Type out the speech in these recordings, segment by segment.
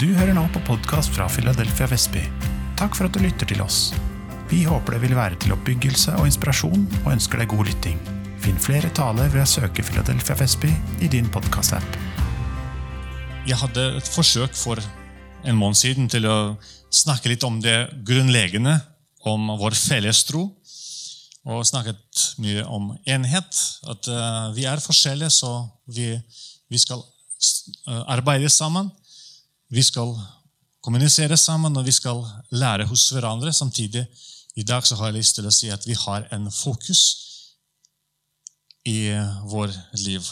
Du hører nå på podkast fra Philadelphia Vestby. Takk for at du lytter til oss. Vi håper det vil være til oppbyggelse og inspirasjon, og ønsker deg god lytting. Finn flere taler ved å søke Philadelphia Vestby i din podkast-app. Jeg hadde et forsøk for en måned siden til å snakke litt om det grunnleggende, om vår felles tro. Og snakket mye om enhet. At uh, vi er forskjellige, så vi, vi skal uh, arbeide sammen. Vi skal kommunisere sammen, og vi skal lære hos hverandre. Samtidig i dag så har jeg lyst til å si at vi har en fokus i vår liv.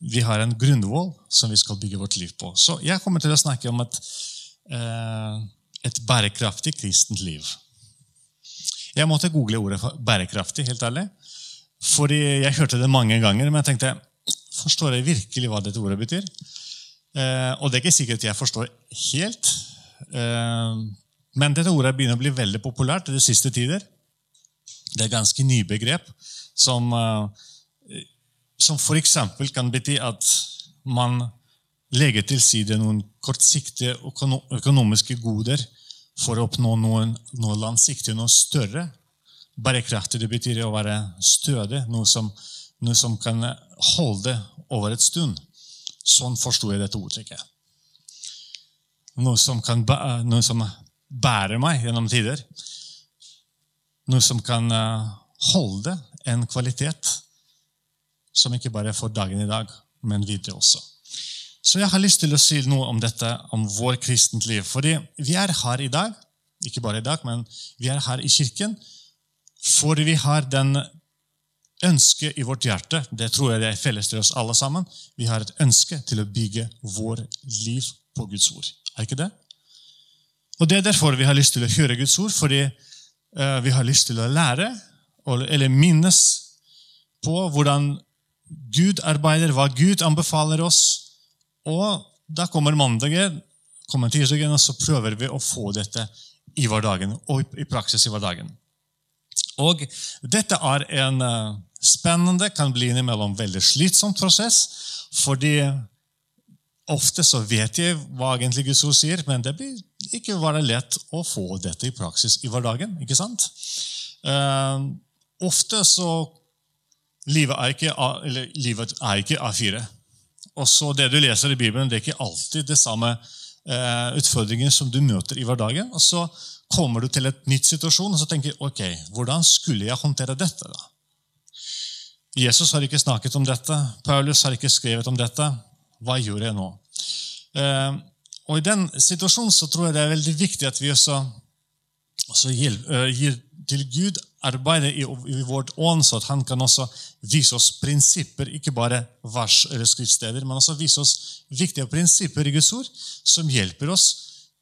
Vi har en grunnvoll som vi skal bygge vårt liv på. Så jeg kommer til å snakke om et, eh, et bærekraftig kristent liv. Jeg måtte google ordet for bærekraftig, helt ærlig. Fordi jeg hørte det mange ganger, men jeg tenkte forstår jeg virkelig hva dette ordet betyr? Eh, og det er ikke sikkert jeg forstår helt. Eh, men dette ordet begynner å bli veldig populært i de siste tider. Det er ganske ny begrep som, eh, som f.eks. kan bety at man legger til side noen kortsiktige økonomiske goder for å oppnå noen, noe langsiktig, noe større. Bærekraftig det betyr å være stødig, noe som, noe som kan holde over et stund. Sånn forsto jeg dette ordtrykket. Noe som, kan, noe som bærer meg gjennom tider. Noe som kan holde en kvalitet som ikke bare for dagen i dag, men videre også. Så jeg har lyst til å si noe om dette, om vår kristent liv. Fordi vi er her i dag, ikke bare i dag, men vi er her i kirken fordi vi har den ønsket i vårt hjerte. Det tror jeg det er felles til oss alle sammen. Vi har et ønske til å bygge vår liv på Guds ord. Er ikke det? Og Det er derfor vi har lyst til å høre Guds ord, fordi uh, vi har lyst til å lære, eller minnes på hvordan Gud arbeider, hva Gud anbefaler oss. Og da kommer mandagen, kommer tirsdagen, og så prøver vi å få dette i hverdagen, og i praksis i hverdagen. Og dette er en uh, spennende, kan bli innimellom veldig slitsom prosess. Fordi ofte så vet jeg hva egentlig Guds ord sier, men det blir ikke bare lett å få dette i praksis i hverdagen. ikke sant? Uh, ofte så Livet er ikke, eller, livet er ikke A4. Og så Det du leser i Bibelen, det er ikke alltid det samme eh, utfordringen som du møter i hverdagen. Og Så kommer du til et nytt situasjon og så tenker ok, hvordan skulle jeg håndtere dette. da? Jesus har ikke snakket om dette. Paulus har ikke skrevet om dette. Hva gjør jeg nå? Eh, og I den situasjonen så tror jeg det er veldig viktig at vi også, også gir, uh, gir til Gud arbeidet i, i vårt ånd, så at han kan også vise oss prinsipper, ikke bare vers eller skriftsteder, men også vise oss viktige prinsipper i Guds ord som hjelper oss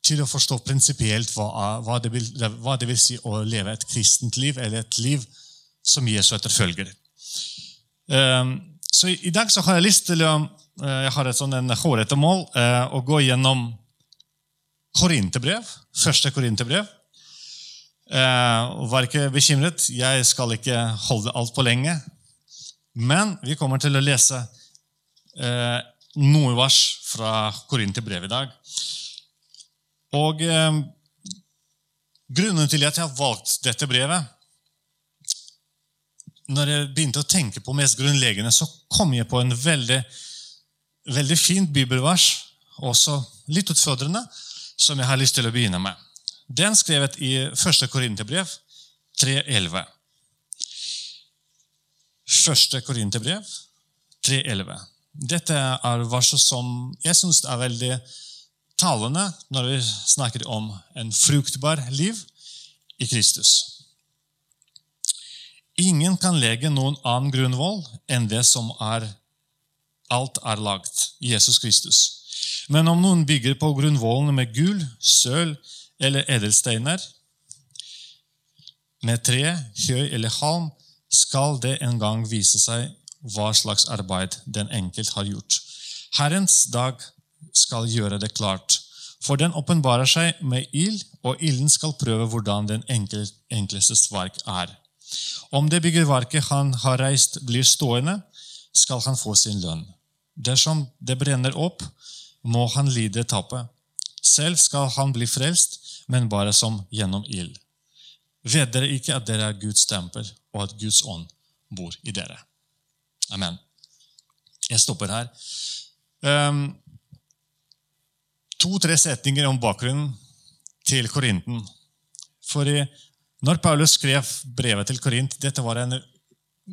til å forstå prinsipielt hva, hva, det vil, hva det vil si å leve et kristent liv, eller et liv som Jesu etterfølger. Ehm, så i dag så har jeg lyst til å eh, jeg har et sånn en hårete mål eh, å gå gjennom Korinterbrev, første Korinterbrev. Vær var ikke bekymret. Jeg skal ikke holde alt på lenge. Men vi kommer til å lese noe vers fra Korinterbrevet i dag. Og eh, grunnen til at jeg har valgt dette brevet Når jeg begynte å tenke på mest grunnleggende, så kom jeg på en veldig, veldig fint bibelvers, også litt utfordrende, som jeg har lyst til å begynne med. Den skrevet i 1. Korinterbrev 3.11. 1. Korinterbrev 3.11. Dette er verset som jeg syns er veldig talende når vi snakker om en fruktbar liv i Kristus. Ingen kan legge noen annen grunnvoll enn det som er alt er lagt, Jesus Kristus. Men om noen bygger på grunnvollene med gull, sølv eller edelsteiner, med tre, høy eller halm, skal det en gang vise seg hva slags arbeid den enkelt har gjort. Herrens dag skal gjøre det klart, for den åpenbarer seg med ild, og ilden skal prøve hvordan den enklestes verk er. Om det byggerverket han har reist, blir stående, skal han få sin lønn. Dersom det brenner opp, må han lide tapet. Selv skal han bli frelst, men bare som gjennom ild. Vet dere ikke at dere er Guds tempel, og at Guds ånd bor i dere? Amen. Jeg stopper her. Um, To-tre setninger om bakgrunnen til Korinten. For når Paulus skrev brevet til Korint Dette var en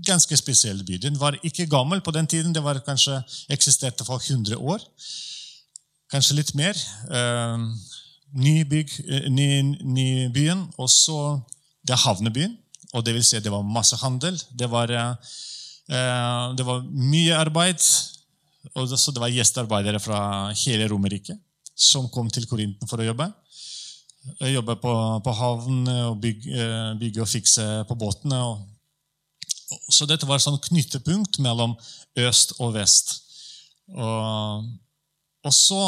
ganske spesiell by. Den var ikke gammel på den tiden. Det var kanskje eksisterte for 100 år. Kanskje litt mer. Uh, ny, bygg, ny, ny byen. Og så det er havnebyen. Og det vil si det var masse handel. Det var, uh, det var mye arbeid. Og det var gjestearbeidere fra hele Romerriket som kom til Korinten for å jobbe. Jobbe på, på havn og bygge, bygge, og fikse på båtene. Og, så dette var et sånn knyttepunkt mellom øst og vest. Og, og så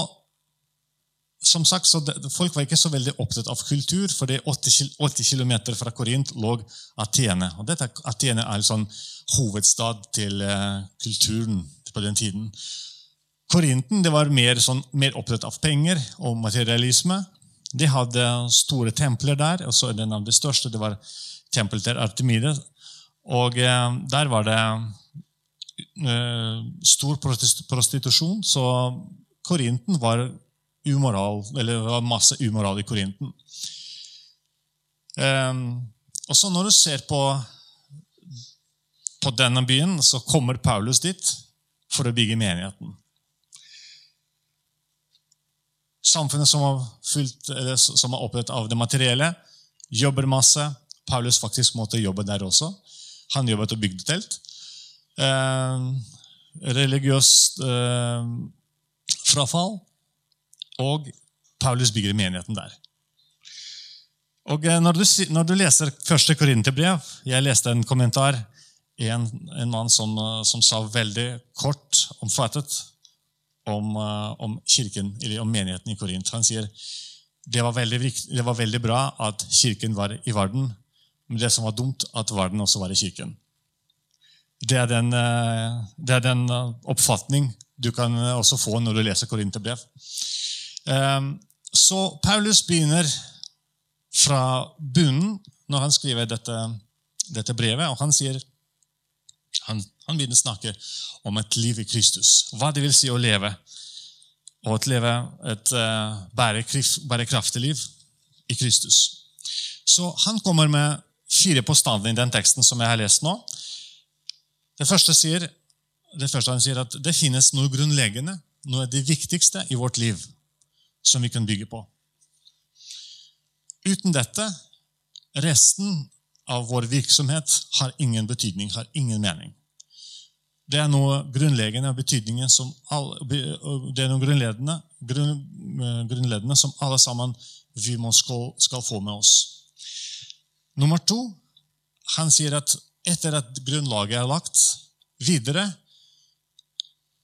som sagt, det, Folk var ikke så veldig opptatt av kultur, for 80, 80 km fra Korint lå Atene. og dette, Atene er en sånn hovedstad til uh, kulturen på den tiden. Korinten det var mer, sånn, mer, opptatt av penger og materialisme. De hadde store templer der. og så En av de største det var tempelet til Artemide. Og eh, Der var det eh, stor prostitusjon, så Korinten var umoral, eller det var masse umoral i Korinten. Eh, og så Når du ser på, på denne byen, så kommer Paulus dit for å bygge menigheten samfunnet som har, fylt, som har opplevd av det materielle, jobber masse. Paulus faktisk måtte jobbe der også. Han jobbet og bygde telt. Eh, religiøst eh, frafall. Og Paulus bygger menigheten der. Og eh, når, du, når du, leser første Korinterbrev Jeg leste en kommentar. En, en mann som, som sa veldig kort omfattet om, eh, om, kirken, eller om menigheten i Korint. Han sier det var, veldig, det var veldig bra at kirken var i verden, men det som var dumt, at verden også var i kirken. Det er den, eh, det er den eh, oppfatning du kan også få når du leser Korinterbrev. Så Paulus begynner fra bunnen når han skriver dette, dette brevet, og han sier han, han begynner å snakke om et liv i Kristus. Hva det vil si å leve. Og å leve et uh, bærekraftig liv i Kristus. Så han kommer med fire påstander i den teksten som jeg har lest nå. Det første, sier, det første han sier, at det finnes noe grunnleggende, noe av det viktigste i vårt liv, som vi kan bygge på. Uten dette, resten av vår virksomhet har ingen betydning, har ingen mening. Det er noe grunnleggende betydningen som alle, det er noe grunnleggende, grunn, eh, grunnleggende som alle sammen vi må skal, skal, få med oss. Nummer to han sier at etter at grunnlaget er lagt videre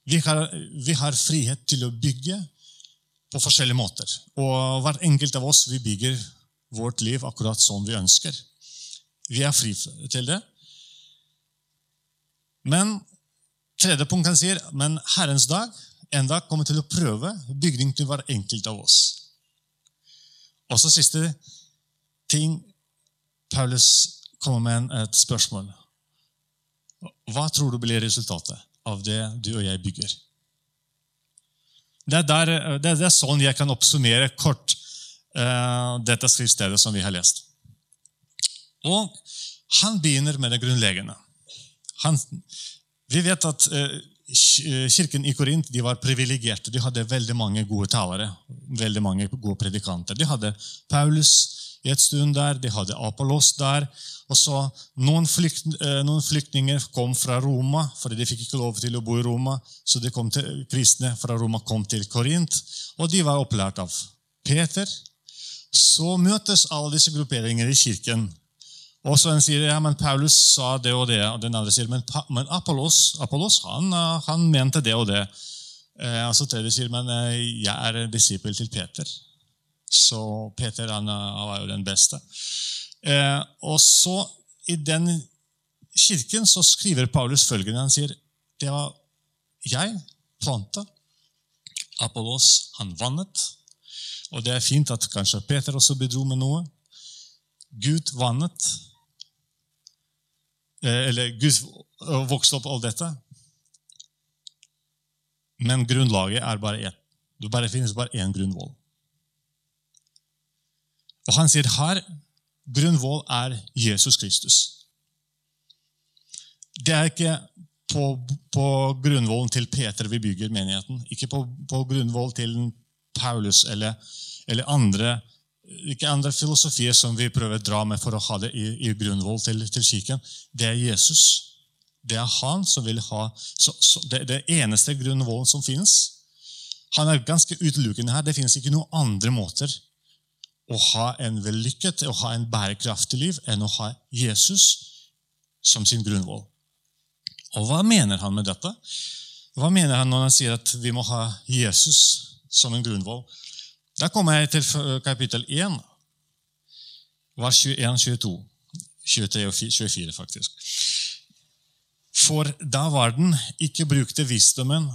vi har, vi har frihet til å bygge på forskjellige måter. Og hver enkelt av oss vi bygger vårt liv akkurat som vi ønsker. Vi er fri til det. Men tredje punkt han sier, men Herrens dag en dag kommer til å prøve bygning til hver enkelt av oss. Og så siste ting Paulus kommer med et spørsmål. Hva tror du blir resultatet av det du og jeg bygger? Det er, der, det er sånn jeg kan oppsummere kort uh, dette skriftstedet som vi har lest. Og han begynner med det grunnleggende. Han, vi vet at eh, Kirken i Korint var privilegerte. De hadde veldig mange gode talere. veldig mange gode predikanter. De hadde Paulus i et stund der, de hadde Apollos der. og så Noen, flykt, eh, noen flyktninger kom fra Roma, fordi de fikk ikke lov til å bo i Roma. Så de kom til, kristne fra Roma kom til Korint, og de var opplært av Peter. Så møtes alle disse grupperinger i kirken og så en sier ja, men Paulus sa det og det, og den andre sier men, men Apollos, Apollos han, han, mente det og det. Eh, og tredje sier men eh, jeg er disippel til Peter. Så Peter han, han var jo den beste. Eh, og så i den kirken så skriver Paulus følgende. Han sier det var jeg planta, Apollos han vannet. Og det er fint at kanskje Peter også bidro med noe. Gud vannet. Eh, eller Gud vokste opp all dette. Men grunnlaget er bare ett. Det bare finnes bare én grunnvoll. Og han sier her grunnvoll er Jesus Kristus. Det er ikke på, på grunnvollen til Peter vi bygger menigheten. Ikke på, på grunnvoll til Paulus eller, eller, andre ikke andre filosofier som vi prøver å dra med for å ha det i, i grunnvoll til, til kirken. Det er Jesus. Det er han som vil ha så, så det, det eneste grunnvollen som finnes. Han er ganske utelukkende her. Det finnes ikke noen andre måter å ha en vellykket å ha en bærekraftig liv enn å ha Jesus som sin grunnvoll. Og hva mener han med dette? Hva mener han når han sier at vi må ha Jesus som en grunnvoll? Da kommer jeg til kapittel 1, vers 21, 22, 23 og 24, faktisk. For da var den ikke brukte visdommen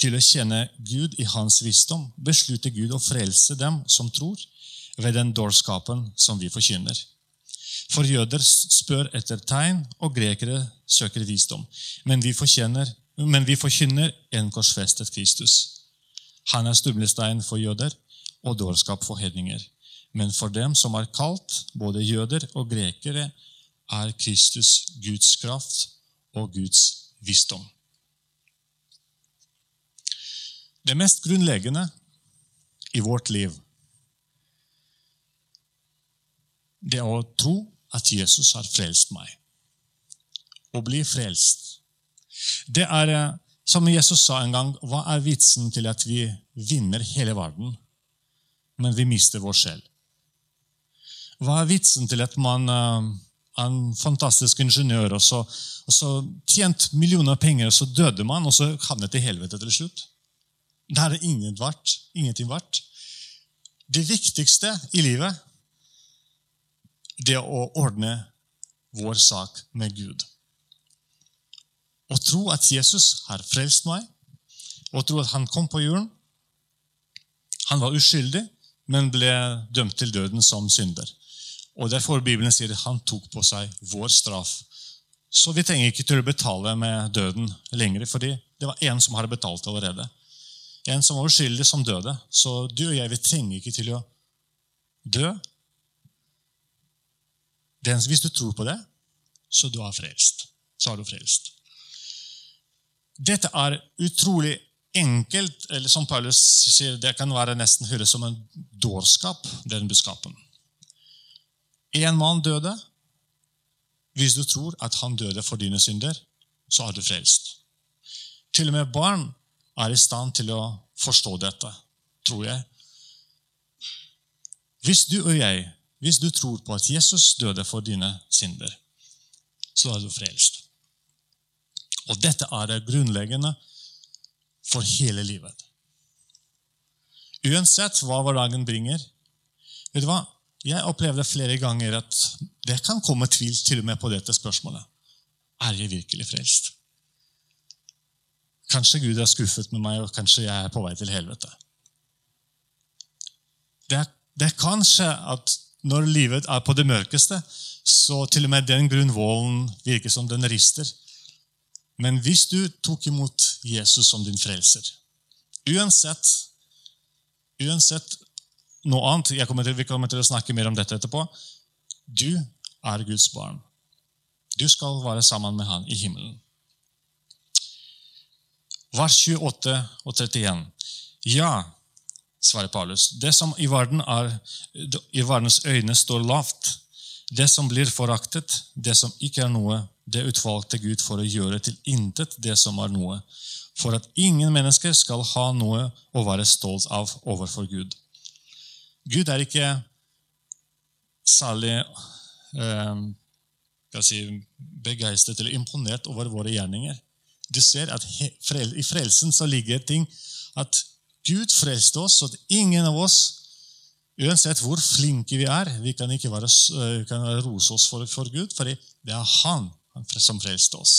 til å kjenne Gud i hans visdom, besluttet Gud å frelse dem som tror, ved den dårskapen som vi forkynner. For jøder spør etter tegn, og grekere søker visdom. Men vi, men vi forkynner en korsfestet Kristus. Han er stumlestein for jøder og dårskap for hedninger. Men for dem som er kalt, både jøder og grekere, er Kristus Guds kraft og Guds visdom. Det mest grunnleggende i vårt liv det er å tro at Jesus har frelst meg. Å bli frelst. Det er, eh, som Jesus sa en gang, hva er vitsen til at vi vinner hele verden, men vi mister vår sjel? Hva er vitsen til at man uh, er en fantastisk ingeniør og så, og så tjent millioner av penger, og så døde man, og så havnet i helvete til slutt? Det er det ingenting verdt. Det viktigste i livet det er å ordne vår sak med Gud. Å tro at Jesus har frelst meg, og tro at han kom på jorden. Han var uskyldig, men ble dømt til døden som synder. Og Derfor Bibelen sier at han tok på seg vår straff. Så vi trenger ikke til å betale med døden lenger, fordi det var en som hadde betalt allerede. En som var uskyldig, som døde. Så du og jeg vi trenger ikke til å dø den, hvis du tror på det, så du er frelst. Så er du frelst. Dette er utrolig enkelt, eller som Paulus sier, det kan være nesten høres som en dårskap, den budskapen. Én mann døde. Hvis du tror at han døde for dine synder, så er du frelst. Til og med barn er i stand til å forstå dette, tror jeg. Hvis du og jeg hvis du tror på at Jesus døde for dine synder, så er du frelst. Og dette er det grunnleggende for hele livet. Uansett hva hverdagen bringer. Vet du hva? Jeg opplevde flere ganger at det kan komme tvil til og med på dette spørsmålet. Er jeg virkelig frelst? Kanskje Gud er skuffet med meg, og kanskje jeg er på vei til helvete. Det, det kan skje at når livet er på det mørkeste, så til og med den grunnvollen virker som den rister. Men hvis du tok imot Jesus som din frelser, uansett, uansett noe annet kommer til, Vi kommer til å snakke mer om dette etterpå. Du er Guds barn. Du skal være sammen med Han i himmelen. Vers 28 og 31. Ja, svarer Paulus. Det som i, verden er, i verdens øyne står lavt, det som blir foraktet, det som ikke er noe, det utvalgte Gud for å gjøre til intet det som er noe, for at ingen mennesker skal ha noe å være stolt av overfor Gud. Gud er ikke særlig eh, si, begeistret eller imponert over våre gjerninger. Du ser at I frelsen så ligger ting at Gud frelste oss, så at ingen av oss, uansett hvor flinke vi er, vi kan ikke være, eh, kan rose oss for, for Gud, for det er Han som frelste oss.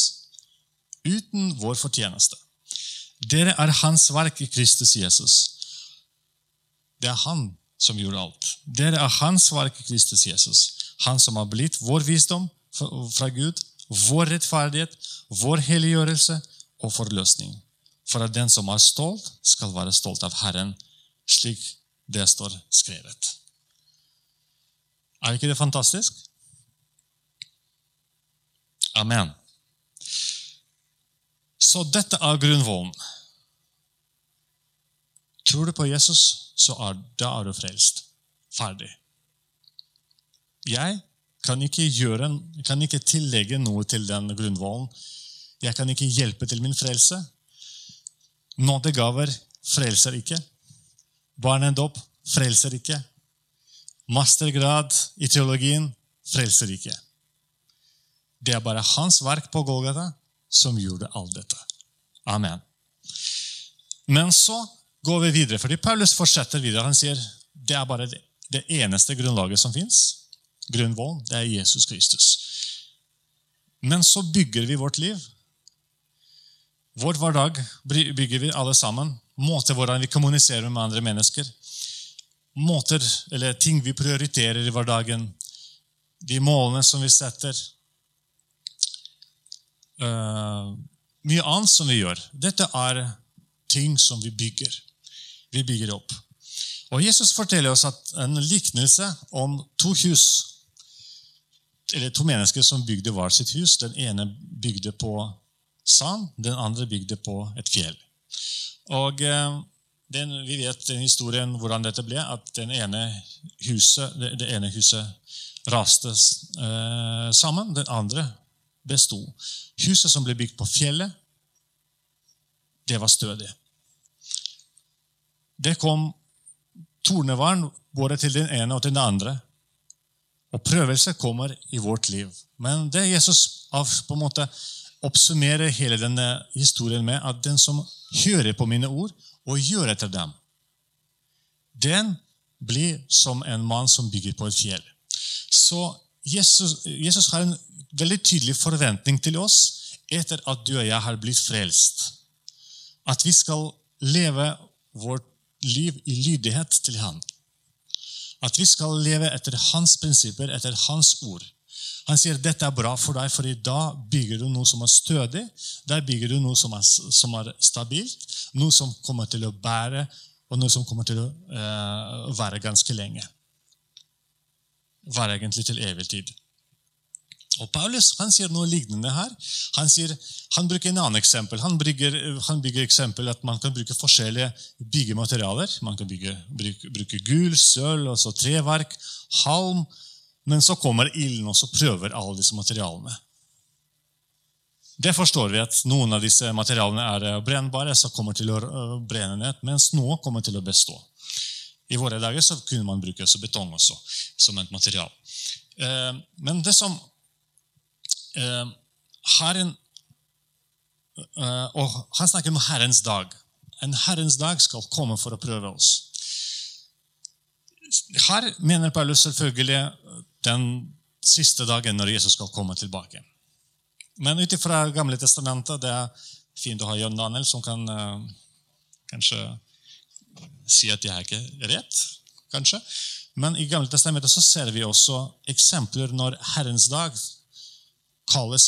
Uten vår fortjeneste. Dere er Hans verk i Kristus Jesus. Det er Han som gjorde alt. Dere er Hans verk i Kristus Jesus. Han som har blitt vår visdom fra Gud, vår rettferdighet, vår helliggjørelse og forløsning. For at den som er stolt, skal være stolt av Herren, slik det står skrevet. Er ikke det fantastisk? Amen. Så dette er grunnvollen. Tror du på Jesus, så er, da er du frelst. Ferdig. Jeg kan ikke, gjøre, kan ikke tillegge noe til den grunnvollen. Jeg kan ikke hjelpe til min frelse. Nådegaver frelser ikke. Barnedåp frelser ikke. Mastergrad i teologien frelser ikke. Det er bare hans verk på Golgata som gjorde alt dette. Amen. Men så går vi videre, fordi Paulus fortsetter videre. Han sier det er bare det, eneste grunnlaget som fins. Grunnvollen, det er Jesus Kristus. Men så bygger vi vårt liv. Vår hverdag bygger vi alle sammen. Måter hvordan vi kommuniserer med andre mennesker. Måter, eller ting vi prioriterer i hverdagen. De målene som vi setter. Uh, mye annet som vi gjør. Dette er ting som vi bygger. Vi bygger opp. Og Jesus forteller oss at en liknelse om to hus, eller to mennesker som bygde hver sitt hus. Den ene bygde på sand, den andre bygde på et fjell. Og eh, den, Vi vet den historien hvordan dette ble, at ene huset, det, det ene huset raste eh, sammen. Den andre besto. Huset som ble bygd på fjellet, det var stødig. Det kom tornevern både til den ene og til den andre. Og prøvelse kommer i vårt liv. Men det Jesus på en måte oppsummerer hele denne historien med, at den som hører på mine ord og gjør etter dem, den blir som en mann som bygger på et fjell. Så Jesus, Jesus har en veldig tydelig forventning til oss etter at du og jeg har blitt frelst. At vi skal leve vårt liv i lydighet til Han. At vi skal leve etter Hans prinsipper, etter Hans ord. Han sier dette er bra for deg, for da bygger du noe som er stødig. Der bygger du noe som er, som er stabilt, noe som kommer til å bære, og noe som kommer til å uh, være ganske lenge. Være egentlig til evig tid. Og Paulus han sier noe lignende her. Han, sier, han bruker en annen eksempel. Han bygger, han bygger eksempel at man kan bruke forskjellige byggematerialer. Man kan bygge, bruke, bruke gul, sølv, altså treverk, halm. Men så kommer ilden og så prøver alle disse materialene. Det forstår vi at noen av disse materialene er brennbare, så kommer til å brenne ned, mens noe kommer til å bestå. I våre dager så kunne man bruke betong også som et material. Eh, men det som Eh, Herren eh, Og han snakker om Herrens dag. En Herrens dag skal komme for å prøve oss. Her mener Paulus selvfølgelig den siste dagen når Jesus skal komme tilbake. Men ut ifra Gamle testamentet det er fint å ha John Daniel som kan kanskje si at jeg er ikke rett. kanskje. Men i Gamle testamentet så ser vi også eksempler når Herrens dag kalles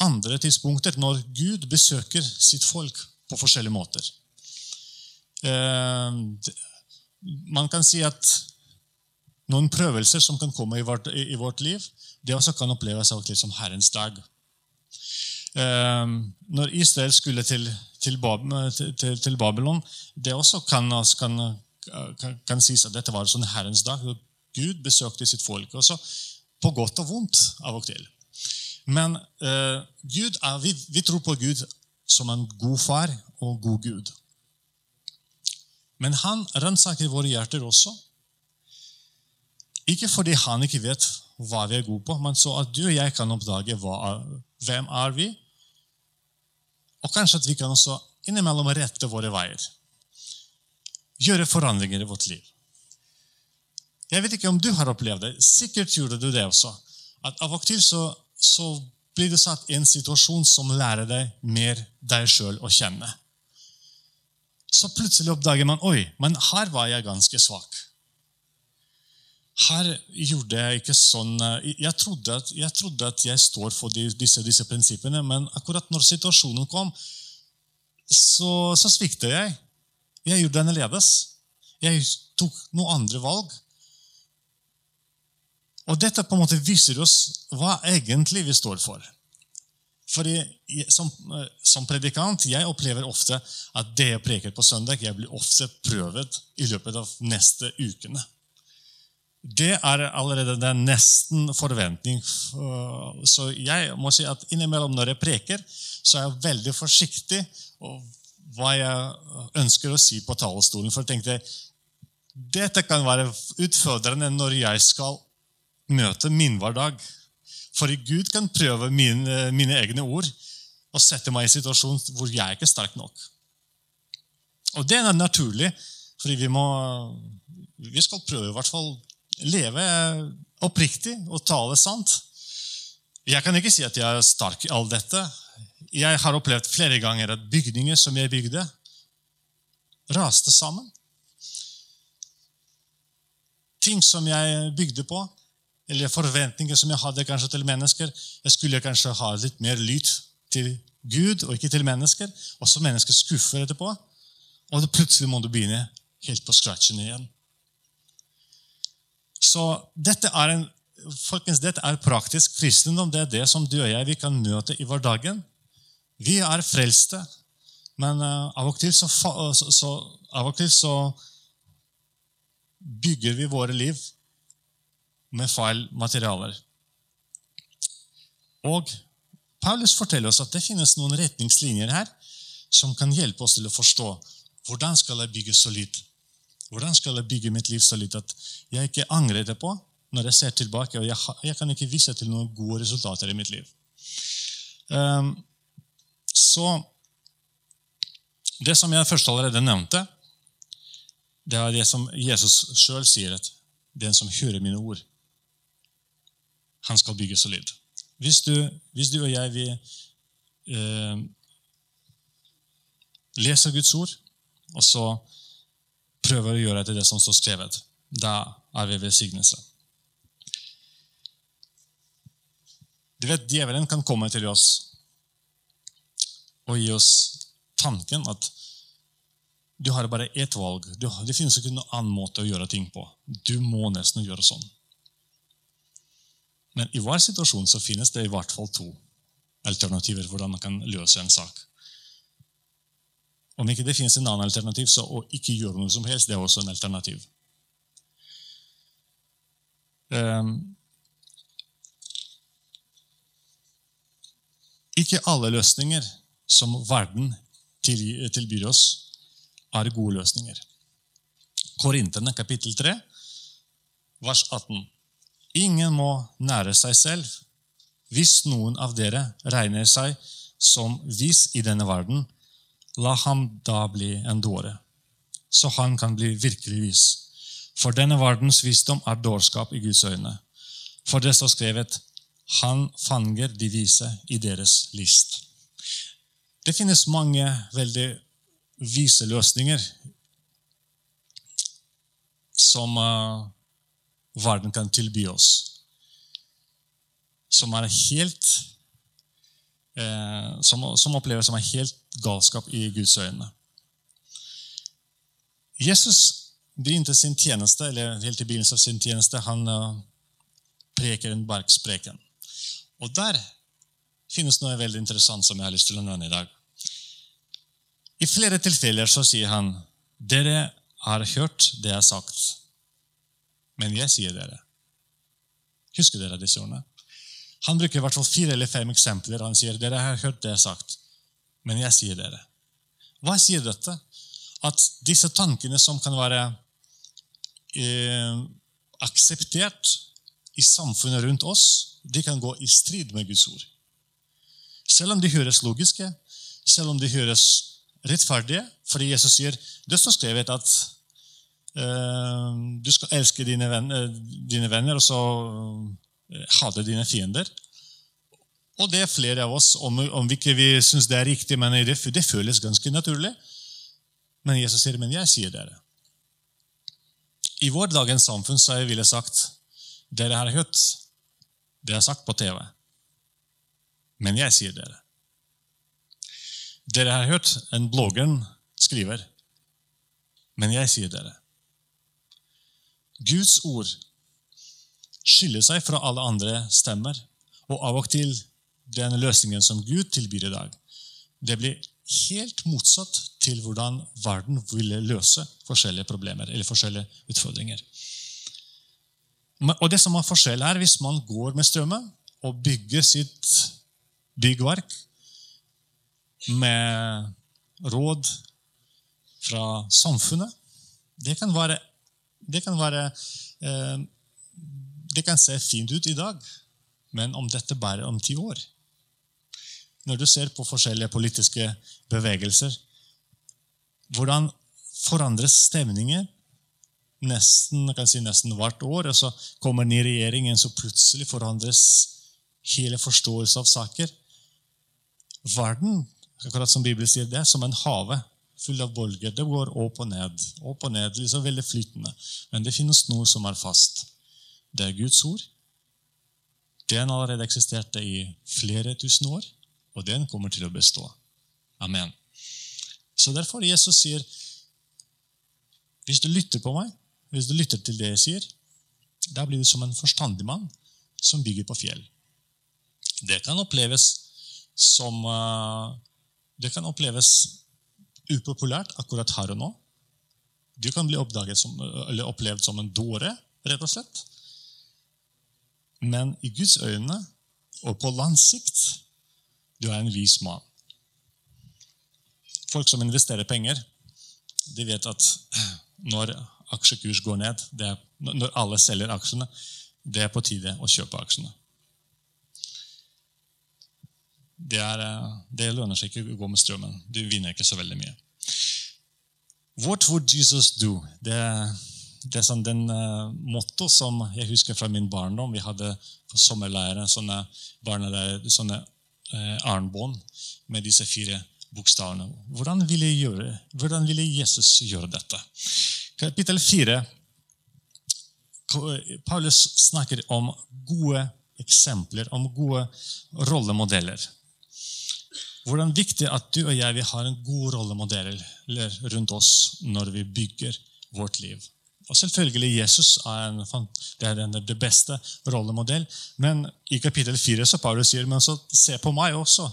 andre tidspunkter når Gud besøker sitt folk på forskjellige måter. Eh, man kan si at noen prøvelser som kan komme i vårt, liv, det også kan oppleves av som Herrens dag. Eh, når Israel skulle til, til, til, Babylon, det også kan, kan, kan, kan sies at dette var sånn Herrens dag. Gud besøkte sitt folk. Også på godt og vondt av og til. Men Gud er, vi, vi, tror på Gud som en god far og god Gud. Men han ransaker våre hjerter også. Ikke fordi han ikke vet hva vi er gode på, men så at du og jeg kan oppdage hva, hvem er vi Og kanskje at vi kan også innimellom rette våre veier. Gjøre forandringer i vårt liv. Jeg vet ikke om du har opplevd det. Sikkert gjorde du det også. At Av og til så, så blir du satt i en situasjon som lærer deg mer deg sjøl å kjenne. Så plutselig oppdager man oi, men her var jeg ganske svak. Her gjorde jeg ikke sånn Jeg trodde at jeg, trodde at jeg står for disse, disse, prinsippene, men akkurat når situasjonen kom, så, så sviktet jeg. Jeg gjorde det annerledes. Jeg tok noen andre valg. Og dette på en måte viser oss hva egentlig vi står for. Fordi som, som, predikant jeg opplever ofte at det jeg preker på søndag, jeg blir ofte prøvet i løpet av neste ukene. Det er allerede den nesten forventning. Så jeg må si at innimellom når jeg preker, så er jeg veldig forsiktig hva jeg ønsker å si på talerstolen. For jeg tenkte dette kan være utfordrende når jeg skal møte min hverdag. For Gud kan prøve mine, mine egne ord og sette meg i en situasjon hvor jeg ikke er sterk nok. Og det er naturlig, fordi vi vi skal prøve i hvert fall leve oppriktig og tale sant. Jeg kan ikke si at jeg er sterk i alt dette. Jeg har opplevd flere ganger at bygninger som jeg bygde, raste sammen. Ting som jeg bygde på, eller forventninger som jeg hadde kanskje til mennesker. Jeg skulle kanskje ha litt mer lyd til Gud og ikke til mennesker. Og så mennesker skuffer etterpå. Og plutselig må du begynne helt på scratchen igjen. Så dette er, en, folkens, dette er praktisk kristendom. Det er det som du og jeg vi kan møte i hverdagen. Vi er frelste, men uh, av og til så, så, så, og til så bygger vi våre liv med feil materialer. Og Paulus forteller oss at det finnes noen retningslinjer her som kan hjelpe oss til å forstå hvordan skal jeg bygge solid. Hvordan skal jeg bygge mitt liv så litt at jeg ikke angrer det på når jeg ser tilbake, og jeg, jeg kan ikke vise til noen gode resultater i mitt liv. Um, så Det som jeg først allerede nevnte, det er det som Jesus sjøl sier, at den som hører mine ord, han skal bygge solid. Hvis du, hvis du og jeg vi, eh, leser Guds ord, og så prøver å gjøre etter det som står skrevet, da er vi velsignelse. Du vet, Djevelen kan komme til oss og gi oss tanken at du har bare ett valg. Det finnes ikke noen annen måte å gjøre ting på. Du må nesten gjøre sånn. Men i hver situasjon så finnes det i hvert fall to alternativer hvordan man kan løse en sak. Om ikke det finnes en annen alternativ, så å ikke gjøre noe som helst, det er også en alternativ. Um, ikke alle løsninger som verden tilbyr oss, er gode løsninger. Korinterne kapittel 3, vers 18. Ingen må nære seg selv. Hvis noen av dere regner seg som vis i denne verden, la ham da bli en dåre, så han kan bli virkelig vis. For denne verdens visdom er dårskap i Guds øyne. For det står skrevet han fanger de vise i deres list. Det finnes mange veldig vise løsninger som uh, verden kan tilby oss. Som er helt eh, som, som, oppleves som er helt galskap i Guds øyne. Jesus begynte sin tjeneste, eller helt i begynnelsen av sin tjeneste, han uh, preker en barkspreken. Og der finnes noe veldig interessant som jeg har lyst til å nevne i dag. I flere tilfeller så sier han dere har hørt det jeg har sagt. Men jeg sier dere. Husker dere disse ordene? Han bruker i hvert fall fire eller fem eksempler. Han sier dere har hørt det jeg har sagt, men jeg sier dere. Hva sier dette? At disse tankene som kan være eh, akseptert i samfunnet rundt oss, de kan gå i strid med Guds ord. Selv om de høres logiske, selv om de høres rettferdige. Fordi Jesus sier det står skrevet at Eh, du skal elske dine venner, dine venner og så eh, hate dine fiender. Og det er flere av oss, om, om vi ikke vi syns det er riktig, men det, det føles ganske naturlig. Men Jesus sier, 'Men jeg sier dere'. I vår dagens samfunn så jeg ville sagt dere har hørt det er sagt på TV. Men jeg sier dere. Dere har hørt en blogger skriver. Men jeg sier dere. Guds ord skiller seg fra alle andre stemmer, og av og til den løsningen som Gud tilbyr i dag. Det blir helt motsatt til hvordan verden ville løse forskjellige problemer eller forskjellige utfordringer. Og det som er forskjell her, Hvis man går med strømmen og bygger sitt byggverk med råd fra samfunnet Det kan være, det kan, være eh, det kan se fint ut i dag, men om dette bare om ti år Når du ser på forskjellige politiske bevegelser, hvordan forandres stemninger nesten, si nesten hvert år. og Så kommer den i regjeringen, så plutselig forandres hele forståelse av saker. Verden, akkurat som Bibelen sier, det er som en hage full av bølger. Det går opp og ned. opp og ned, liksom Veldig flytende. Men det finnes noe som er fast. Det er Guds ord. Den allerede eksisterte i flere tusen år, og den kommer til å bestå. Amen. Så Derfor Jesus sier hvis du lytter på meg, hvis du lytter til det jeg sier, da blir du som en forstandig mann som bygger på fjell. Det kan oppleves som eh, Det kan oppleves upopulært akkurat her og nå. Du kan bli som, opplevd som en dåre, rett og slett. Men i Guds øyne og på lang du er en vis mann. Folk som investerer penger, de vet at når aksjekurs går ned, er, når alle selger aksjene, det er på tide å kjøpe aksjene. Det, er, eh, det lønner seg ikke å gå med strømmen. Du vinner ikke så veldig mye. What would Jesus do? Det, det er sånn den uh, motto som jeg husker fra min barndom. Vi hadde på sommerleiren sånne, sånne uh, armbånd med disse fire bokstavene. Hvordan ville, gjøre, hvordan ville Jesus gjøre dette? Kapittel 4. Paulus snakker om gode eksempler, om gode rollemodeller. Hvordan viktig at du og jeg har en god rollemodell rundt oss når vi bygger vårt liv. Og Selvfølgelig Jesus er, en, det det beste rollemodell, men i kapittel 4 så Paulus sier men så se på meg også.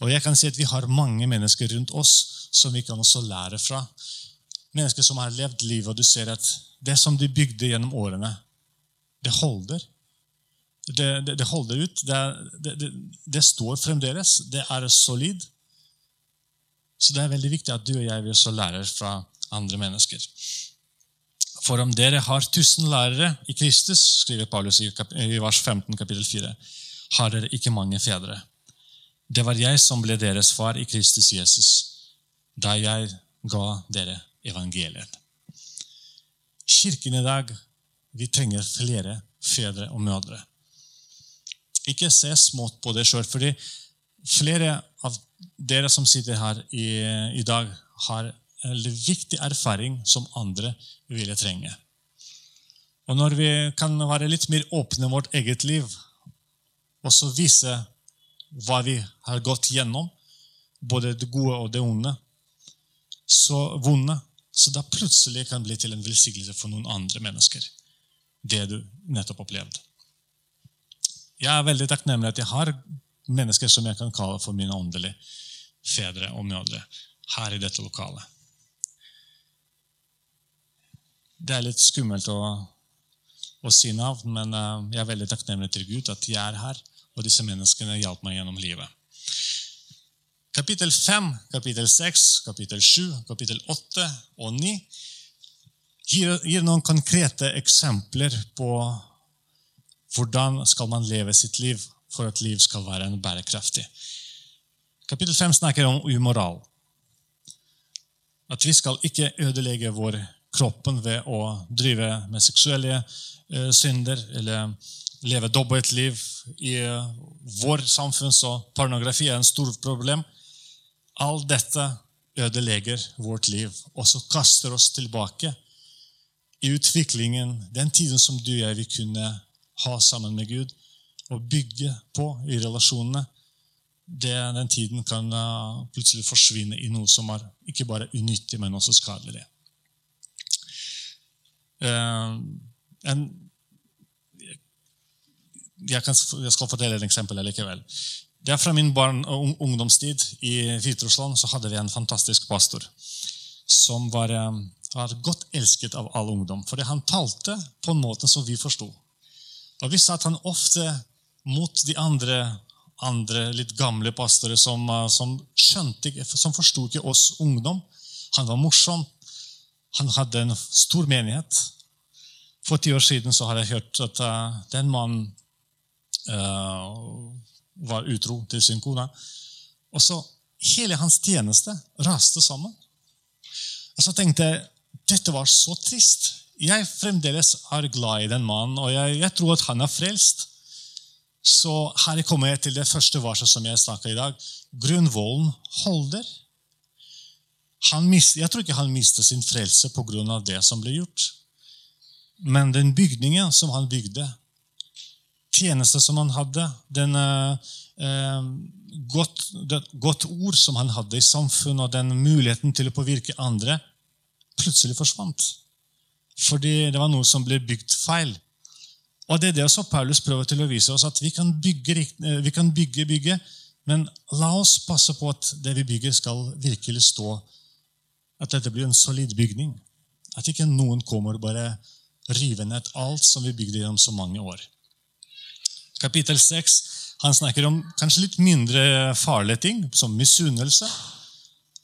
Og jeg kan si at Vi har mange mennesker rundt oss som vi kan også lære fra mennesker som har levd livet, og du ser at det som de bygde gjennom årene, det holder. Det, det, det holder ut. Det, det, står fremdeles. Det er solid. Så det er veldig viktig at du og jeg vil også lærer fra andre mennesker. For om dere har tusen lærere i Kristus, skriver Paulus i, vers 15, kapittel 4, har dere ikke mange fedre. Det var jeg som ble deres far i Kristus Jesus, da jeg ga dere evangeliet. Kirken i dag vi trenger flere fedre og mødre. Ikke se smått på det sjøl, fordi flere av dere som sitter her i, i dag, har en viktig erfaring som andre ville trenge. Og Når vi kan være litt mer åpne i vårt eget liv, og så vise hva vi har gått gjennom, både det gode og det onde, så vonde, så da plutselig kan bli til en velsignelse for noen andre mennesker. Det du nettopp opplevde. Jeg er veldig takknemlig at jeg har mennesker som jeg kan kalle for mine åndelige fedre og mødre her i dette lokalet. Det er litt skummelt å, å si navn, men eh, jeg er veldig takknemlig til Gud at jeg er her, og disse menneskene hjalp meg gjennom livet. Kapittel 5, kapittel 6, kapittel 7, kapittel 8 og 9 gir, gir noen konkrete eksempler på hvordan skal man leve sitt liv for at liv skal være en bærekraftig. Kapittel 5 snakker om umoral. At vi skal ikke ødelegge vår kroppen ved å drive med seksuelle uh, synder eller leve dobbeltliv i vår samfunn, så pornografi er en stort problem. Alt dette ødelegger vårt liv, og så kaster oss tilbake i utviklingen, den tiden som du og jeg vil kunne ha sammen med Gud og bygge på i relasjonene. Det, den tiden kan uh, plutselig forsvinne i noe som er ikke bare unyttig, men også skadelig. Uh, en, jeg, kan, jeg, skal fortelle et eksempel likevel. Det er Fra min barn- og ungdomstid i Hviterussland så hadde vi en fantastisk pastor som var, eh, var godt elsket av all ungdom. Fordi han talte på en måte som vi forsto. Og vi sa at han ofte mot de andre, andre litt gamle pastorer som, eh, som, som forsto ikke oss ungdom. Han var morsom. Han hadde en stor menighet. For ti år siden så har jeg hørt at uh, den mannen uh, var utro til sin kone. Og så Hele hans tjeneste raste sammen. Og så tenkte jeg dette var så trist. Jeg fremdeles er glad i den mannen, og jeg, jeg tror at han er frelst. Så her kommer jeg til det første verset som jeg snakka i dag. Grunnvollen holder. Mist, jeg tror ikke han mistet sin frelse pga. det som ble gjort. Men den bygningen som han bygde, tjeneste som han hadde, den eh, eh, godt, det godt ord som han hadde i samfunnet, og den muligheten til å påvirke andre, plutselig forsvant. Fordi det var noe som ble bygd feil. Og Det er det også Paulus prøver til å vise oss, at vi kan bygge, eh, vi kan bygge, bygge, men la oss passe på at det vi bygger, skal virkelig stå. At dette blir en solid bygning. At ikke noen kommer og bare river ned alt som vi bygde gjennom så mange år. Kapittel 6 han snakker om kanskje litt mindre farlige ting, som misunnelse.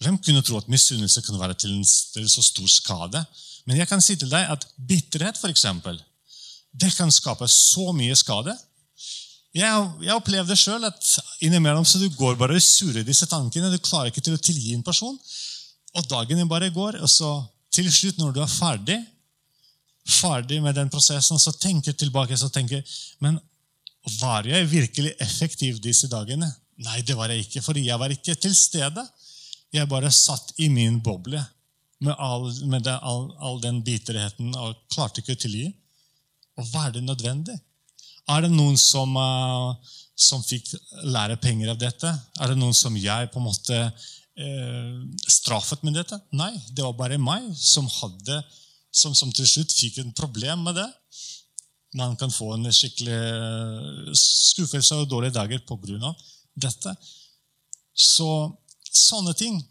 Hvem kunne tro at misunnelse kunne være til en, til så stor skade? Men jeg kan si til deg at bitterhet for eksempel, det kan skape så mye skade. Jeg, jeg opplevde sjøl at innimellom så du går bare og surrer disse tankene. Du klarer ikke til å tilgi en person. Og dagene bare går. Og så til slutt, når du er ferdig, ferdig med den prosessen, så tenker jeg tilbake så tenker Men var jeg virkelig effektiv disse dagene? Nei, det var jeg ikke, for jeg var ikke til stede. Jeg bare satt i min boble med all, med det, all, all den bitterheten og klarte ikke å tilgi. Og var det nødvendig? Er det noen som, uh, som fikk lære penger av dette? Er det noen som jeg på en måte straffet med dette? Nei, det var bare meg som, hadde, som, som til slutt fikk et problem med det man kan få en skikkelig eh, skuffelse og dårlige dager pga. dette. Så sånne ting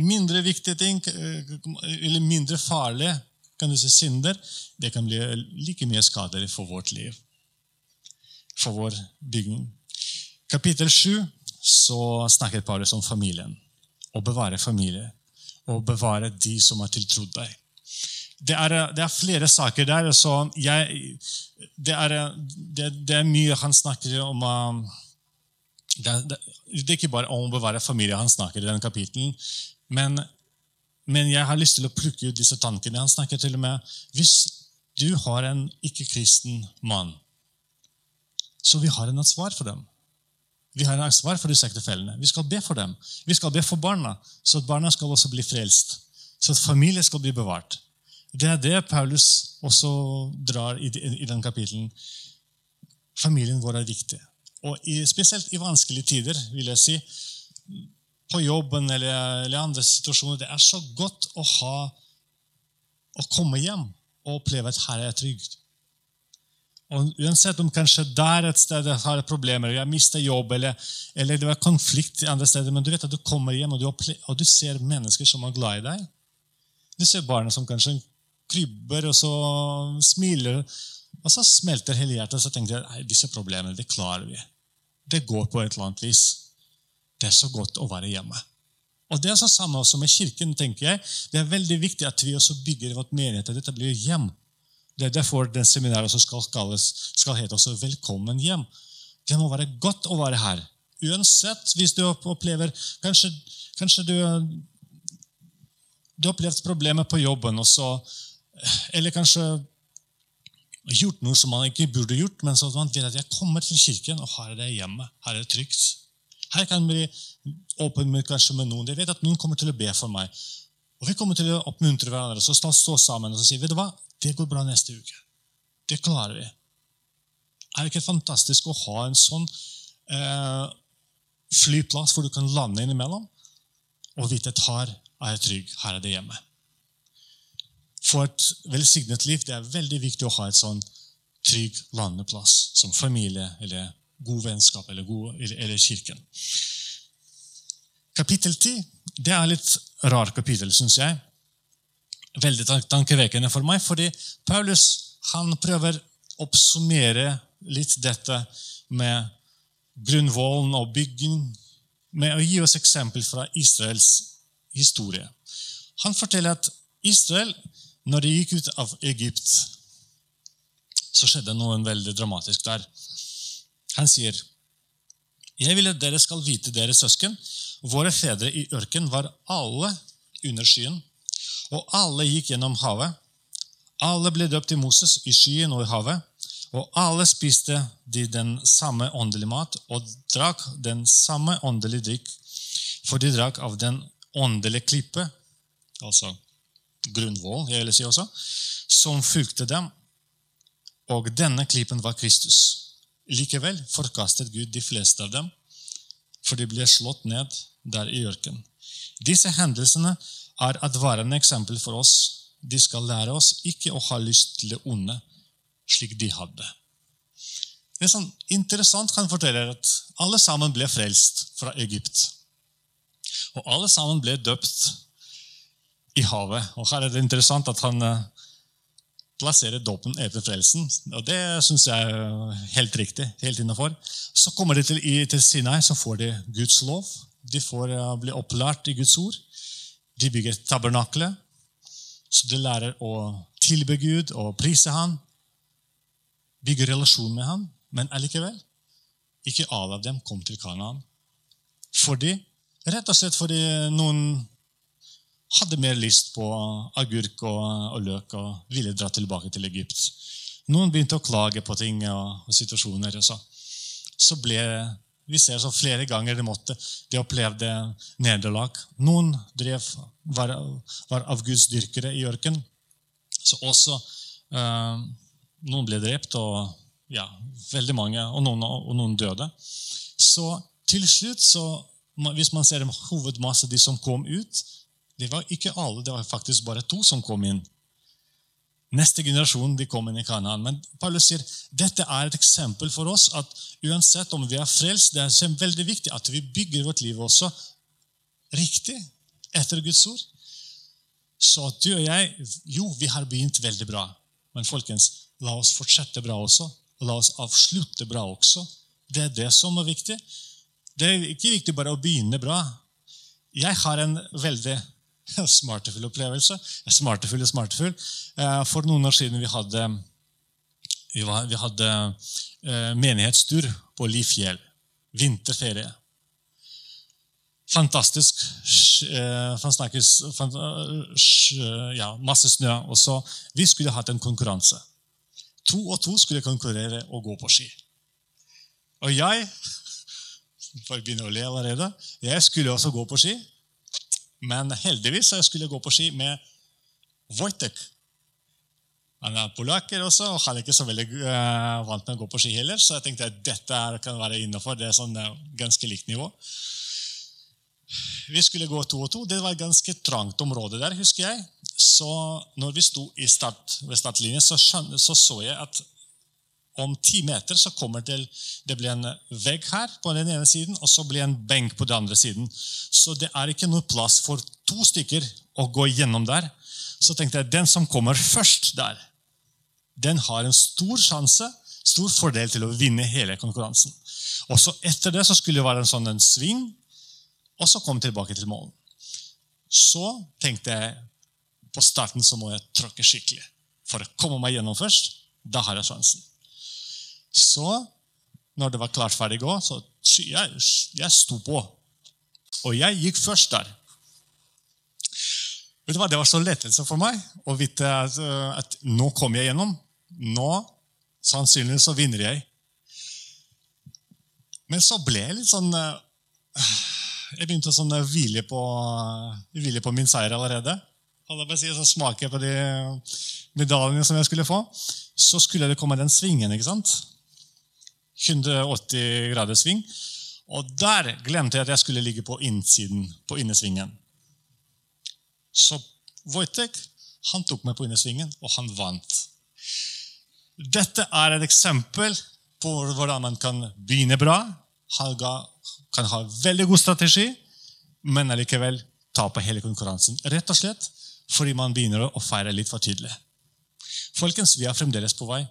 Mindre viktige ting, eh, eller mindre farlige kan du si, synder, det kan bli like mye skader for vårt liv, for vår bygning. Kapittel 7 så snakker Paulus om familien. Å bevare familie. Å bevare de som har tiltrodd deg det er, det er, flere saker der. så jeg, det, er, det, det, er, mye han snakker om um, det, er ikke bare om å bevare familie han snakker i denne kapitelen. Men, men, jeg har lyst til å plukke ut disse tankene. Han snakker til og med hvis du har en ikke-kristen mann, så vi har en ansvar for dem. Vi har ansvar for disse ektefellene. Vi skal be for dem. Vi skal be for barna, så at barna skal også bli frelst. Så at familien skal bli bevart. Det er det Paulus også drar i, i den kapitelen. Familien vår er viktig. Og i, Spesielt i vanskelige tider, vil jeg si, på jobben eller, eller andre situasjoner. Det er så godt å ha å komme hjem og oppleve at her er jeg trygg. Og Uansett om kanskje der et sted har problemer, jeg mister jobb, eller, eller det var konflikt andre steder, men du vet at du kommer hjem og du, og du ser mennesker som er glad i deg. Du ser barna som kanskje krybber, og så smiler. Og så smelter hele hjertet, og så tenker jeg disse problemene det klarer vi. Det går på et eller annet vis. Det er så godt å være hjemme. Og Det er så samme også med Kirken. tenker jeg. Det er veldig viktig at vi også bygger vårt menighet. Dette blir hjem. Det er derfor den seminaret som skal, skal hete også 'Velkommen hjem'. Det må være godt å være her. Uansett hvis du opplever Kanskje, kanskje du, du har opplevd problemer på jobben, så eller kanskje gjort noe som man ikke burde gjort, men så at man vet at jeg kommer til kirken, og her er det hjemme. Her er det trygt. Her kan bli åpen med, kanskje med noen. Jeg vet at noen kommer til å be for meg. Og vi kommer til å oppmuntre hverandre så stå sammen og si vet du hva, det går bra neste uke. Det klarer vi. Er det ikke fantastisk å ha en sånn eh, flyplass hvor du kan lande innimellom og vite at her er jeg trygg, her er det hjemme? For et velsignet liv det er veldig viktig å ha et sånn trygg landeplass som familie eller god vennskap eller, god, eller, eller kirken. Kapittel 10 det er litt rar kapittel, syns jeg. Veldig tankevekkende for meg, fordi Paulus han prøver å oppsummere litt dette med grunnvollen og bygging, med å gi oss eksempel fra Israels historie. Han forteller at Israel når de gikk ut av Egypt, så skjedde noe veldig dramatisk der. Han sier, 'Jeg vil at dere skal vite, dere søsken, våre fedre i ørken var alle under skyen, og alle gikk gjennom havet. Alle ble døpt i Moses i skyen og i havet, og alle spiste de den samme åndelige mat og drakk den samme åndelige drikk, for de drakk av den åndelige klippe, altså grunnvoll, jeg vil si også, som fulgte dem. Og denne klippen var Kristus. Likevel forkastet Gud de fleste av dem, for de ble slått ned der i ørkenen. Disse hendelsene er advarende eksempel for oss. De skal lære oss ikke å ha lyst til det onde slik de hadde. Det er sånn interessant han forteller at alle sammen ble frelst fra Egypt. Og alle sammen ble døpt i havet. Og Her er det interessant at han eh, plasserer dåpen etter frelsen. Og Det syns jeg er helt riktig. helt innenfor. Så kommer de til, til Sinai, så får de Guds lov. De får uh, bli opplært i Guds ord. De bygger tabernaklet, så de lærer å tilbe Gud og prise Han. Bygger relasjon med Han. Men allikevel, ikke alle av dem kom til Kanaan. Fordi, rett og slett fordi noen hadde mer lyst på agurk og, og, løk og ville dra tilbake til Egypt. Noen begynte å klage på ting og, og situasjoner. Og så. så ble vi ser så flere ganger de måtte, de opplevde nederlag. Noen drev, var, var avgudsdyrkere i ørkenen. Så også eh, Noen ble drept, og ja, veldig mange, og noen, og noen døde. Så til slutt, så, hvis man ser hovedmasse de som kom ut, det var ikke alle, det var faktisk bare to som kom inn. Neste generasjon de kom inn i Kanaan. Men Paulus sier dette er et eksempel for oss at uansett om vi er frelst, det er veldig viktig at vi bygger vårt liv også riktig etter Guds ord. Så at du og jeg Jo, vi har begynt veldig bra. Men folkens, la oss fortsette bra også. Og la oss avslutte bra også. Det er det som er viktig. Det er ikke viktig bare å begynne bra. Jeg har en veldig smartefull opplevelse. Smartefull og smartefull. Eh, for noen år siden vi hadde vi hadde eh, menighetstur på Lifjell. Vinterferie. Fantastisk. Snakkes, ja, masse snø. Og så, Vi skulle hatt en konkurranse. To og to skulle konkurrere og gå på ski. Og jeg for å begynne å le allerede, jeg skulle også gå på ski. Men heldigvis jeg skulle gå på ski med Wojtek. Han er polakker også, og han er ikke så veldig uh, vant med å gå på ski heller. Så jeg tenkte at dette kan være innafor. Det er sånn uh, ganske likt nivå. Vi skulle gå to og to. Det var et ganske trangt område der, husker jeg. Så når vi sto start, ved startlinjen, så, så så jeg at om ti meter så kommer det, det blir en vegg her på den ene siden, og så blir det en benk på den andre siden. Så det er ikke noe plass for to stykker å gå gjennom der. Så tenkte jeg den som kommer først der, den har en stor sjanse, stor fordel til å vinne hele konkurransen. Og så Etter det så skulle det være en sånn en sving, og så komme tilbake til målen. Så tenkte jeg på starten så må jeg tråkke skikkelig. For å komme meg gjennom først, da har jeg sjansen. Så, når det var klart ferdig å gå, så jeg, jeg sto på. Og jeg gikk først der. Vet du hva, Det var så lettelse for meg å vite at, at nå kom jeg gjennom. Nå sannsynligvis så vinner jeg. Men så ble jeg litt sånn eh, Jeg begynte å sånn hvile, på, hvile på min seier allerede. Og jeg så smake på de medaljene som jeg skulle få. Så skulle det komme den svingen. ikke sant? 180 grader sving. Og der glemte jeg at jeg skulle ligge på innsiden, på innesvingen. Så Wojtek han tok meg på innesvingen, og han vant. Dette er et eksempel på hvordan man kan begynne bra, kan ha veldig god strategi, men allikevel tape hele konkurransen. Rett og slett fordi man begynner å feire litt for tydelig. Folkens, vi er fremdeles på vei.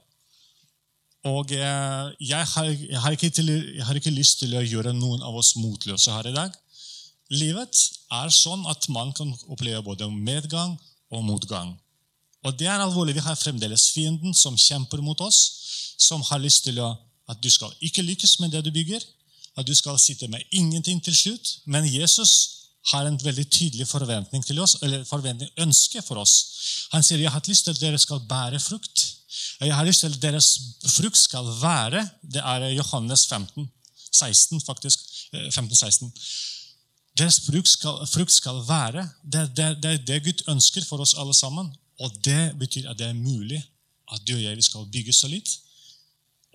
Og eh, jeg har, jeg, har til, jeg har, ikke lyst til å gjøre noen av oss motløse her i dag. Livet er sånn at man kan oppleve både medgang og motgang. Og det er alvorlig. Vi har fremdeles fienden som kjemper mot oss, som har lyst til å, at du skal ikke lykkes med det du bygger, at du skal sitte med ingenting til slutt. Men Jesus har en veldig tydelig forventning til oss, eller forventning, ønske for oss. Han sier jeg har hatt lyst til at dere skal bære frukt. Jeg har lyst til at deres frukt skal være Det er Johannes 15, 16, faktisk. 15, eh, 16. Deres frukt skal, frukt skal være det, det, det, det Gud ønsker for oss alle sammen. Og det betyr at det er mulig at du og jeg skal bygge så litt,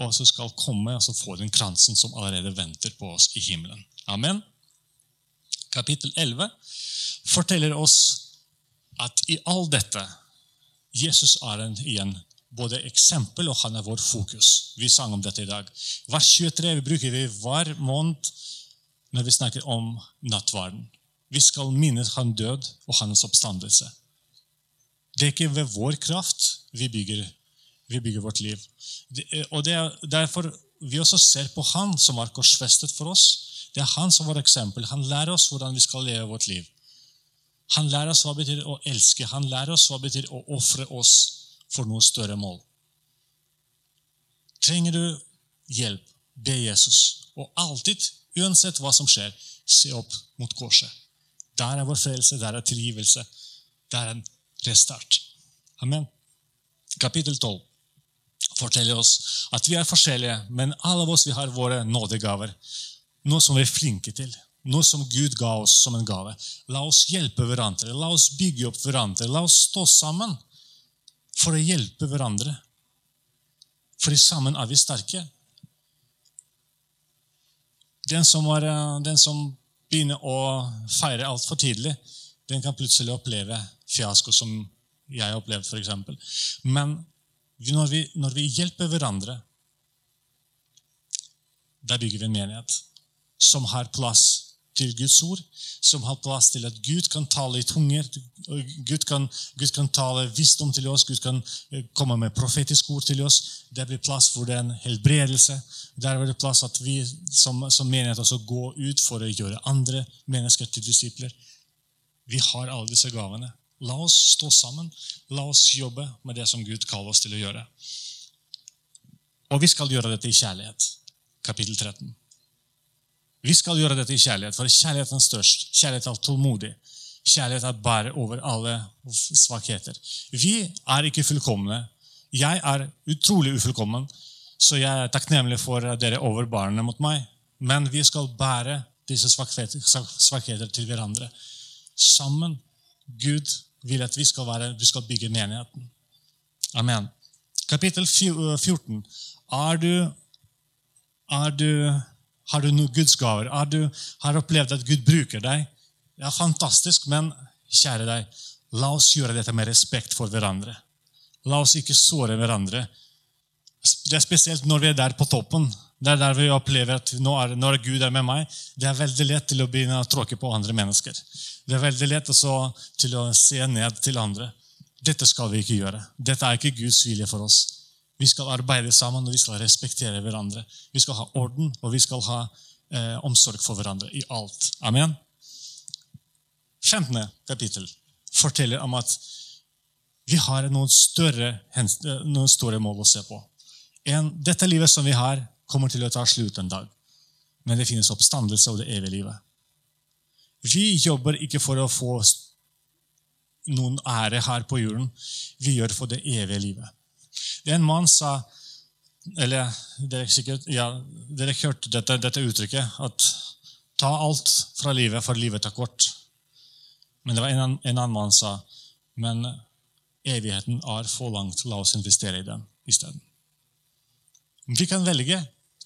og så skal komme og så få den kransen som allerede venter på oss i himmelen. Amen. Kapittel 11 forteller oss at i all dette Jesus er en, igjen både eksempel og han er vår fokus. Vi sang om dette i dag. Vers 23 vi bruker vi hver måned når vi snakker om nattverden. Vi skal minne han død og hans oppstandelse. Det er ikke ved vår kraft vi bygger, vi bygger vårt liv. og Det er derfor vi også ser på han som var korsfestet for oss. Det er han som vår eksempel. Han lærer oss hvordan vi skal leve vårt liv. Han lærer oss hva det betyr å elske. Han lærer oss hva det betyr å ofre oss for noe større mål. Trenger du hjelp, be Jesus. Og alltid, uansett hva som skjer, se opp mot korset. Der er vår frelse, der er tilgivelse. Der er en restart. Amen. Kapittel 12 forteller oss at vi er forskjellige, men alle av oss vi har våre nådegaver. Noe som vi er flinke til. Noe som Gud ga oss som en gave. La oss hjelpe hverandre. La oss bygge opp hverandre. La oss stå sammen for å hjelpe hverandre. For sammen er vi sterke. Den som, var, eh, den som begynner å feire altfor tidlig, den kan plutselig oppleve fiasko, som jeg har opplevd, f.eks. Men når vi, når vi hjelper hverandre, da bygger vi en menighet som har plass til Guds ord, som har plass til at Gud kan tale i tunger. Gud kan, Gud kan tale visdom til oss, Gud kan eh, komme med profetiske ord til oss. Det blir plass for den helbredelse. Der blir det plass at vi som, som menighet også går ut for å gjøre andre mennesker til disipler. Vi har alle disse gavene. La oss stå sammen. La oss jobbe med det som Gud kaller oss til å gjøre. Og vi skal gjøre dette i kjærlighet. Kapittel 13. Vi skal gjøre dette i kjærlighet, for kjærlighet er størst. Kjærlighet er tålmodig. Kjærlighet er bare over alle svakheter. Vi er ikke fullkomne. Jeg er utrolig ufullkommen, så jeg er takknemlig for dere over barna mot meg. Men vi skal bære disse svakheter, svakheter til hverandre. Sammen. Gud vil at vi skal, være, vi skal bygge menigheten. Amen. Kapittel 14. Er du, er du har du noen gudsgaver? Har du har opplevd at Gud bruker deg? Ja, Fantastisk, men kjære deg, la oss gjøre dette med respekt for hverandre. La oss ikke såre hverandre. Det er spesielt når vi er der på toppen. Det er der vi opplever at nå er, når Gud er med meg, det er veldig lett til å begynne å tråkke på andre mennesker. Det er veldig lett også til å se ned til andre. Dette skal vi ikke gjøre. Dette er ikke Guds vilje for oss. Vi skal arbeide sammen, og vi skal respektere hverandre. Vi skal ha orden, og vi skal ha eh, omsorg for hverandre i alt. Amen. 15. kapittel forteller om at vi har noen større, noen større mål å se på. En, dette livet som vi har, kommer til å ta slutt en dag. Men det finnes oppstandelse og det evige livet. Vi jobber ikke for å få noen ære her på jorden. Vi gjør for det evige livet. En mann sa eller dere, sikkert, ja, dere hørte dette, dette uttrykket at ta alt fra livet, for livet er kort. Men det var en, en annen mann sa men evigheten er for langt, la oss investere i den isteden. Vi kan velge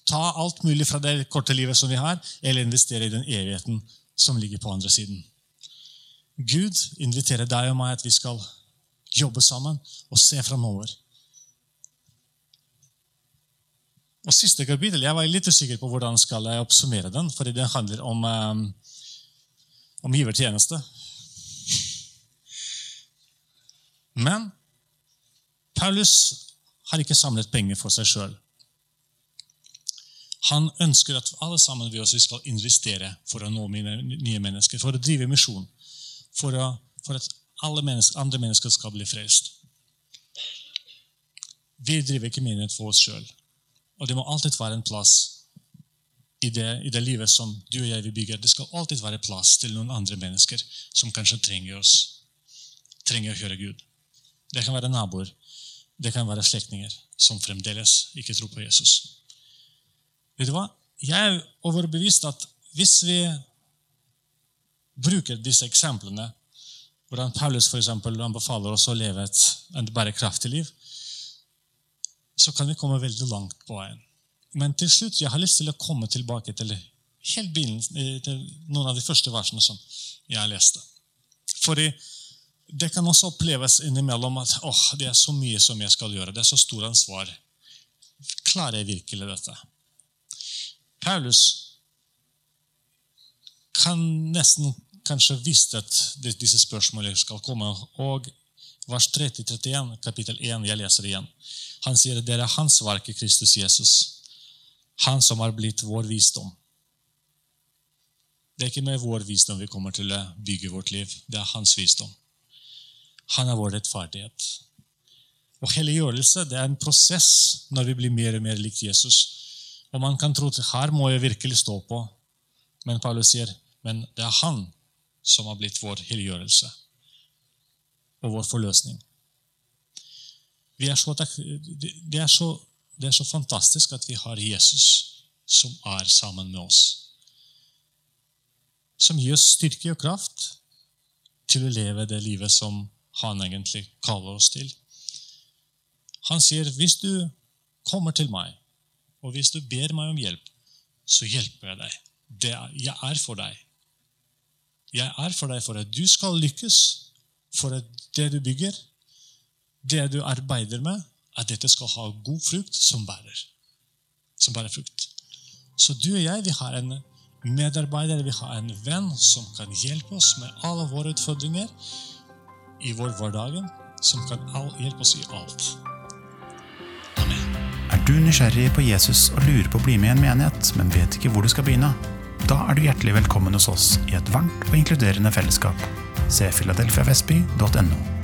ta alt mulig fra det korte livet som vi har, eller investere i den evigheten som ligger på andre siden. Gud inviterer deg og meg at vi skal jobbe sammen og se framover. Og Siste kapittel jeg var litt usikker på hvordan skal jeg oppsummere den, fordi den handler om, um, om givertjeneste. Men Paulus har ikke samlet penger for seg sjøl. Han ønsker at alle sammen vi også skal investere for å nå nye mennesker, for å drive misjon, for, å, for at alle mennesker, andre mennesker skal bli frelst. Vi driver ikke menighet for oss sjøl. Og det må alltid være en plass i det, i det, livet som du og jeg vil bygge. Det skal alltid være plass til noen andre mennesker som kanskje trenger oss. Trenger å høre Gud. Det kan være naboer. Det kan være slektninger som fremdeles ikke tror på Jesus. Vet du hva? Jeg er overbevist at hvis vi bruker disse eksemplene, hvordan Paulus for eksempel, anbefaler oss å leve et, bærekraftig liv, så kan vi komme veldig langt på veien. Men til slutt jeg har lyst til å komme tilbake til, eh, til noen av de første versene som jeg leste. Fordi det kan også oppleves innimellom at oh, det er så mye som jeg skal gjøre. Det er så stort ansvar. Klarer jeg virkelig dette? Paulus kan nesten kanskje visste at disse spørsmålene skal komme. Og vers 30-31, kapittel 1, jeg leser igjen. Han sier at det er hans verk i Kristus Jesus. Han som har blitt vår visdom. Det er ikke med vår visdom vi kommer til å bygge vårt liv. Det er hans visdom. Han er vår rettferdighet. Og Helliggjørelse det er en prosess når vi blir mer og mer likt Jesus. Og Man kan tro at her må jeg virkelig stå på, men Paulus sier men det er han som har blitt vår helliggjørelse og vår forløsning. Er så, det, er så, det er så fantastisk at vi har Jesus som er sammen med oss. Som gir oss styrke og kraft til å leve det livet som han egentlig kaller oss til. Han sier hvis du kommer til meg, og hvis du ber meg om hjelp, så hjelper jeg deg. Det, jeg er for deg. Jeg er for deg for at du skal lykkes, for at det du bygger, det du arbeider med, at dette skal ha god frukt som bærer. Som bærer frukt. Så du og jeg vi har en medarbeider, vi har en venn som kan hjelpe oss med alle våre utfordringer i vår hverdagen. som kan hjelpe oss i alt. Amen. Er du nysgjerrig på Jesus og lurer på å bli med i en menighet, men vet ikke hvor du skal begynne? Da er du hjertelig velkommen hos oss i et varmt og inkluderende fellesskap. Se filadelfiavestby.no.